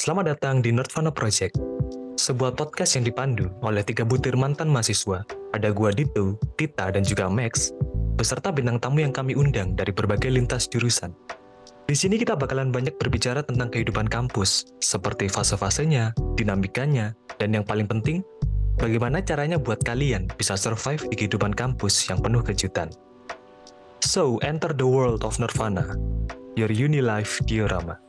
Selamat datang di Nerdvana Project, sebuah podcast yang dipandu oleh tiga butir mantan mahasiswa. Ada gua Dito, Tita, dan juga Max, beserta bintang tamu yang kami undang dari berbagai lintas jurusan. Di sini kita bakalan banyak berbicara tentang kehidupan kampus, seperti fase-fasenya, dinamikanya, dan yang paling penting, bagaimana caranya buat kalian bisa survive di kehidupan kampus yang penuh kejutan. So, enter the world of Nirvana, your uni life diorama.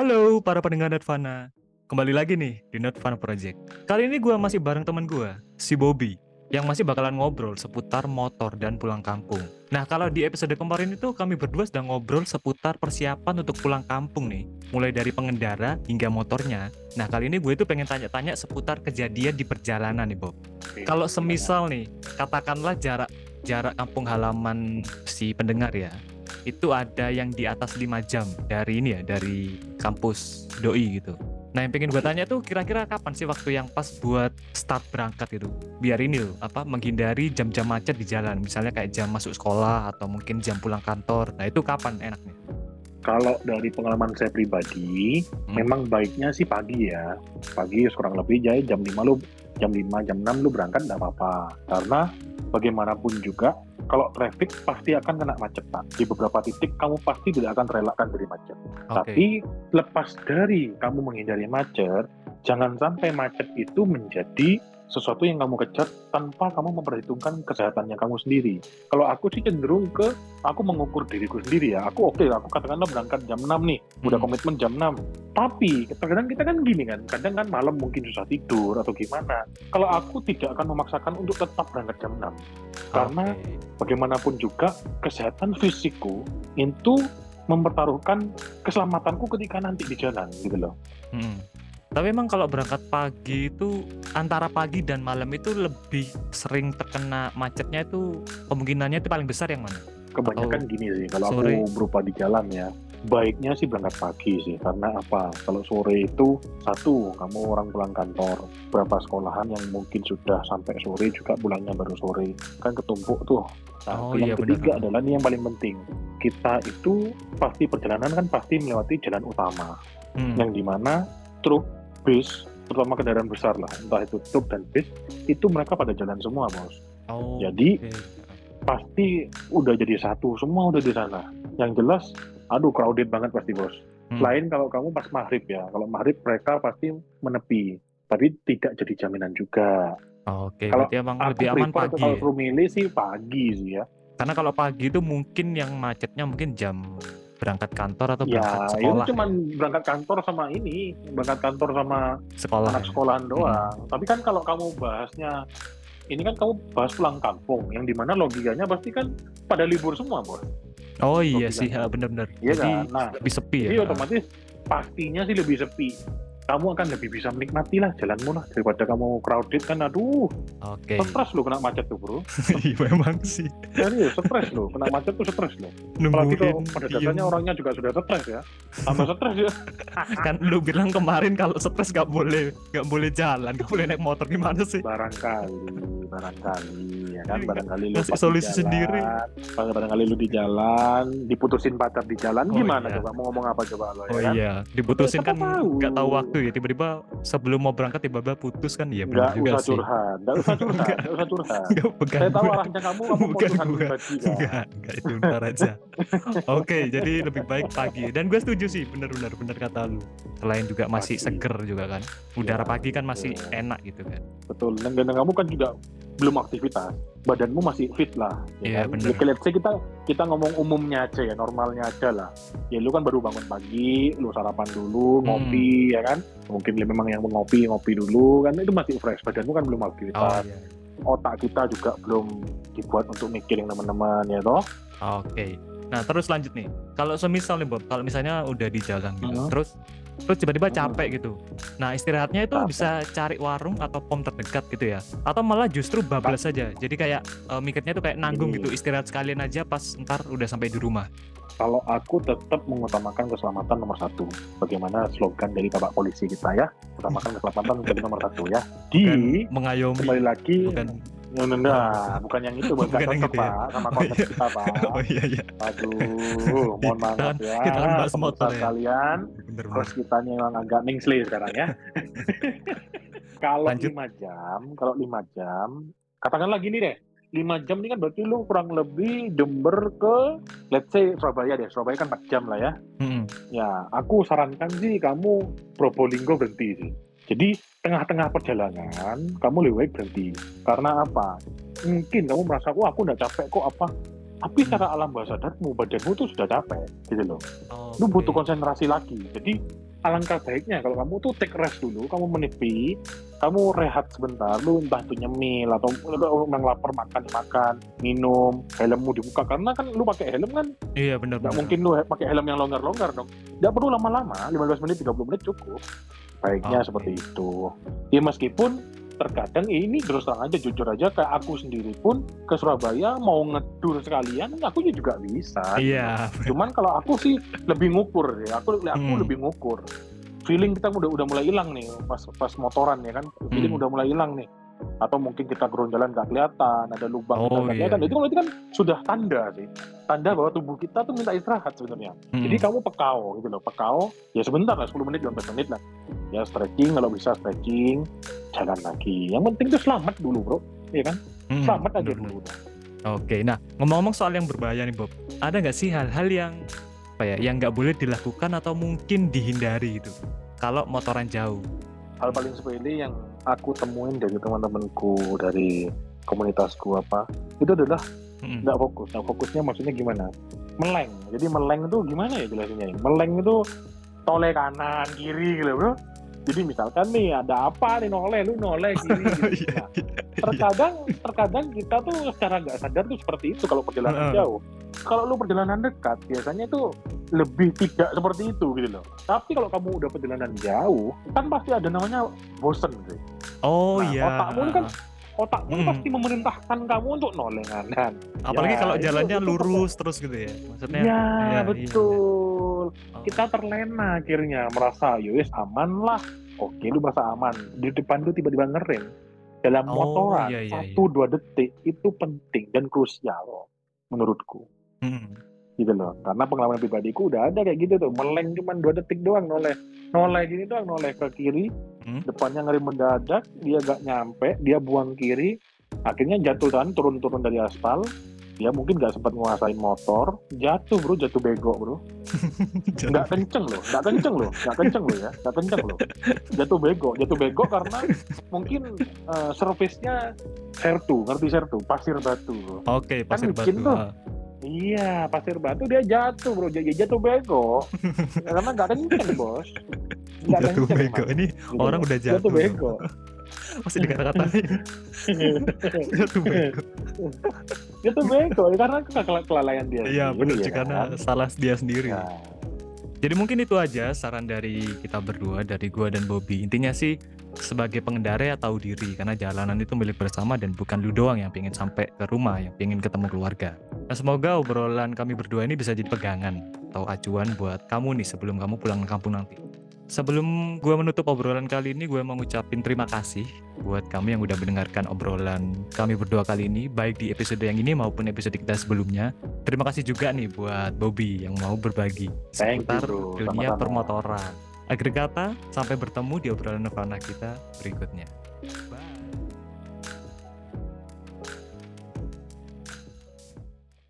Halo para pendengar Nirvana, kembali lagi nih di Nirvana Project. Kali ini gue masih bareng teman gue, si Bobby, yang masih bakalan ngobrol seputar motor dan pulang kampung. Nah kalau di episode kemarin itu kami berdua sedang ngobrol seputar persiapan untuk pulang kampung nih, mulai dari pengendara hingga motornya. Nah kali ini gue itu pengen tanya-tanya seputar kejadian di perjalanan nih Bob. Kalau semisal nih, katakanlah jarak jarak kampung halaman si pendengar ya, itu ada yang di atas 5 jam dari ini ya dari kampus doi gitu nah yang pengen gue tanya tuh kira-kira kapan sih waktu yang pas buat start berangkat itu biar ini loh apa menghindari jam-jam macet di jalan misalnya kayak jam masuk sekolah atau mungkin jam pulang kantor nah itu kapan enaknya kalau dari pengalaman saya pribadi, hmm. memang baiknya sih pagi ya. Pagi kurang lebih jadi jam 5 lu jam 5 jam 6 lu berangkat enggak apa-apa. Karena bagaimanapun juga kalau traffic pasti akan kena macet pak. Di beberapa titik kamu pasti tidak akan terelakkan dari macet. Okay. Tapi lepas dari kamu menghindari macet, jangan sampai macet itu menjadi sesuatu yang kamu kejar tanpa kamu memperhitungkan kesehatannya kamu sendiri. Kalau aku sih cenderung ke aku mengukur diriku sendiri ya. Aku oke, okay, aku katakanlah berangkat jam 6 nih, udah hmm. komitmen jam 6. Tapi kadang kita kan gini kan, kadang kan malam mungkin susah tidur atau gimana. Kalau aku tidak akan memaksakan untuk tetap berangkat jam 6. Karena bagaimanapun juga kesehatan fisikku itu mempertaruhkan keselamatanku ketika nanti di jalan gitu loh. Hmm. Tapi emang kalau berangkat pagi itu antara pagi dan malam itu lebih sering terkena macetnya itu kemungkinannya itu paling besar yang mana? Kebanyakan Atau gini sih kalau sore? aku berupa di jalan ya. Baiknya sih berangkat pagi sih karena apa? Kalau sore itu satu kamu orang pulang kantor, berapa sekolahan yang mungkin sudah sampai sore juga pulangnya baru sore kan ketumpuk tuh. Nah, oh, yang iya, ketiga benar. adalah ini yang paling penting. Kita itu pasti perjalanan kan pasti melewati jalan utama, hmm. yang di mana truk bis terutama kendaraan besar lah entah itu truk dan bis itu mereka pada jalan semua bos oh, jadi okay. pasti udah jadi satu semua udah di sana yang jelas aduh crowded banget pasti bos hmm. lain kalau kamu pas maghrib ya kalau maghrib mereka pasti menepi tapi tidak jadi jaminan juga oh, oke okay. kalau emang lebih aman pagi kalau milih sih pagi sih ya karena kalau pagi itu mungkin yang macetnya mungkin jam berangkat kantor atau ya, berangkat sekolah? Ya, itu cuma berangkat kantor sama ini, berangkat kantor sama sekolah, anak ya? sekolahan doang. Hmm. Tapi kan kalau kamu bahasnya ini kan kamu bahas pulang kampung, yang di mana logikanya pasti kan pada libur semua, bos. Oh iya logikanya. sih, benar-benar. Iya Jadi kan? Nah, lebih sepi ya. Jadi otomatis pastinya sih lebih sepi kamu akan lebih bisa menikmati lah jalanmu lah daripada kamu crowded kan aduh. Oke. Okay. stres lo kena macet tuh bro. Iya memang sih. Serius stres lo kena macet tuh stres lo apalagi kalau pada dasarnya orangnya juga sudah stres ya. Tambah stres ya. Kan lu bilang kemarin kalau stres gak boleh gak boleh jalan gak boleh naik motor gimana sih? Barangkali barangkali ya kan? Iya, barangkali lu solusi sendiri. Barangkali lu di jalan diputusin pacar di jalan oh, gimana iya. coba? Mau ngomong apa coba lo ya oh kan? iya. Diputusin kan nggak tahu waktu ya. Tiba-tiba sebelum mau berangkat tiba-tiba putus kan? Ya benar juga usah sih. curhat. Nggak usah curhat nggak usah curhat. Saya tahu arahnya kamu kamu mau curhat pribadi kan nggak nggak itu ntar aja. Oke jadi lebih baik pagi. Dan gue setuju sih benar-benar benar kata lu. Selain juga masih pagi. seger juga kan. Udara ya, pagi kan masih ya. enak gitu kan. Betul. Dan, dan kamu kan juga belum aktivitas badanmu masih fit lah ya yeah, kan? Ya, let's say kita kita ngomong umumnya aja ya normalnya aja lah ya lu kan baru bangun pagi lu sarapan dulu hmm. ngopi ya kan mungkin memang yang ngopi ngopi dulu kan itu masih fresh badanmu kan belum aktivitas oh, yeah. otak kita juga belum dibuat untuk mikirin teman-teman ya toh oke okay. nah terus lanjut nih kalau semisal nih Bob kalau misalnya udah di jalan gitu hmm. terus terus tiba-tiba capek gitu. Nah istirahatnya itu bisa cari warung atau pom terdekat gitu ya, atau malah justru bablas saja. Jadi kayak uh, mikirnya tuh kayak nanggung gitu, istirahat sekalian aja pas ntar udah sampai di rumah. Kalau aku tetap mengutamakan keselamatan nomor satu. Bagaimana slogan dari bapak polisi kita ya, utamakan keselamatan menjadi nomor satu ya. Di bukan mengayomi, kembali lagi bukan Ya, nah, bukan yang itu, bukan, Bukan yang itu ya? Pak, sama Oh, konsep iya. kita Pak. Oh iya iya. Aduh, mohon maaf kan- ya. kita kan bahas motor ya. Bener terus kita memang agak mengsli sekarang ya. kalau lima jam, kalau lima jam, katakanlah gini deh, lima jam ini kan berarti lu kurang lebih Jember ke, let's say Surabaya deh, Surabaya kan 4 jam lah ya. Mm-mm. Ya, aku sarankan sih kamu Probolinggo berhenti sih. Jadi tengah-tengah perjalanan kamu lebih baik berhenti. Karena apa? Mungkin kamu merasa, wah aku udah capek kok apa? Tapi Hmm. secara alam bawah sadarmu, badanmu tuh sudah capek, gitu loh. Lu Oke. butuh konsentrasi lagi. Jadi alangkah baiknya kalau kamu tuh take rest dulu, kamu menepi, kamu rehat sebentar, lu entah itu nyemil atau lu memang lapar makan makan, minum, helmmu dibuka karena kan lu pakai helm kan Iya benar nggak benar. mungkin lu pakai helm yang longgar-longgar dong. Nggak perlu lama-lama, 15 menit, 30 menit cukup. Baiknya Oke. seperti itu. Ya meskipun terkadang ya ini terus terang aja jujur aja kayak aku sendiri pun ke Surabaya mau ngedur sekalian aku juga bisa. Iya. Cuman kalau aku sih lebih ngukur ya. Aku aku Hmm. lebih ngukur. Feeling kita udah udah mulai hilang nih pas pas motoran ya kan. Feeling Hmm. udah mulai hilang nih. Atau mungkin kita turun jalan nggak kelihatan, ada lubang Oh, nggak iya, kelihatan. iya. Itu berarti kan sudah tanda sih. Tanda bahwa tubuh kita tuh minta istirahat sebenarnya. Mm-mm. Jadi kamu pekau gitu loh, pekau. Ya sebentar lah, 10 menit, 15 menit lah. Ya stretching kalau bisa stretching, jalan lagi. Yang penting tuh selamat dulu, Bro. Iya kan? Mm, Selamat aja dulu. Oke, nah ngomong-ngomong soal yang berbahaya nih Bob, ada nggak sih hal-hal yang apa ya, yang nggak boleh dilakukan atau mungkin dihindari gitu? Kalau motoran jauh. hal paling sepele yang aku temuin dari teman-temanku dari komunitasku apa itu adalah Mm-mm. nggak fokus nah fokusnya maksudnya gimana meleng jadi meleng itu gimana ya jelasinnya ya? meleng itu toleh kanan kiri gitu bro jadi misalkan nih ada apa nih noleh lu noleh kiri gitu. Nah, terkadang terkadang kita tuh secara nggak sadar tuh seperti itu kalau perjalanan jauh kalau lu perjalanan dekat biasanya itu lebih tidak seperti itu gitu loh tapi kalau kamu udah perjalanan jauh kan pasti ada namanya bosen sih Oh Nah, iya. otakmu kan otakmu Hmm. pasti memerintahkan kamu untuk noleh kanan Apalagi ya, kalau itu- jalannya itu lurus terus gitu ya. Maksudnya. ya iya. betul Oh. kita terlena akhirnya merasa yowes aman lah oke lu merasa aman di depan lu tiba-tiba ngerem dalam Oh, motoran iya, iya, satu dua detik itu penting dan krusial menurutku Mm. gitu loh. Karena pengalaman pribadiku udah ada kayak gitu tuh. Meleng cuman dua detik doang noleh. Noleh gini doang noleh ke kiri. Hmm. depannya ngerem mendadak dia gak nyampe dia buang kiri. Akhirnya jatuh kan turun-turun dari aspal. Dia mungkin gak sempat nguasain motor. Jatuh bro. Jatuh bego bro. Nggak kenceng loh. Nggak kenceng loh. Nggak kenceng loh ya. Nggak kenceng loh. Jatuh bego. Jatuh bego karena mungkin uh, servisnya sertu. Ngerti sertu? Pasir batu. Oke, pasir bikin batu. tuh. Iya pasir batu dia jatuh bro jadi jatuh bego karena nggak kenceng bos nggak Jatuh kenceng bego. Ini Gitu orang udah jatuh. jatuh bego Masih dikata-katain jatuh bego. jatuh bego karena ke- kelalaian dia Iya, benar ya karena kan? salah dia sendiri. Nah, Jadi mungkin itu aja saran dari kita berdua, dari gua dan Bobby. Intinya sih sebagai pengendara ya tahu diri karena jalanan itu milik bersama dan bukan lu doang yang pengen sampai ke rumah, yang pengen ketemu keluarga. Nah, semoga obrolan kami berdua ini bisa jadi pegangan atau acuan buat kamu nih sebelum kamu pulang ke kampung nanti. Sebelum gua menutup obrolan kali ini, gue mau ngucapin terima kasih buat kamu yang udah mendengarkan obrolan kami berdua kali ini, baik di episode yang ini maupun episode kita sebelumnya. Terima kasih juga nih buat Bobby yang mau berbagi seputar dunia permotoran. Kata, sampai bertemu di obrolan Nirvana kita berikutnya.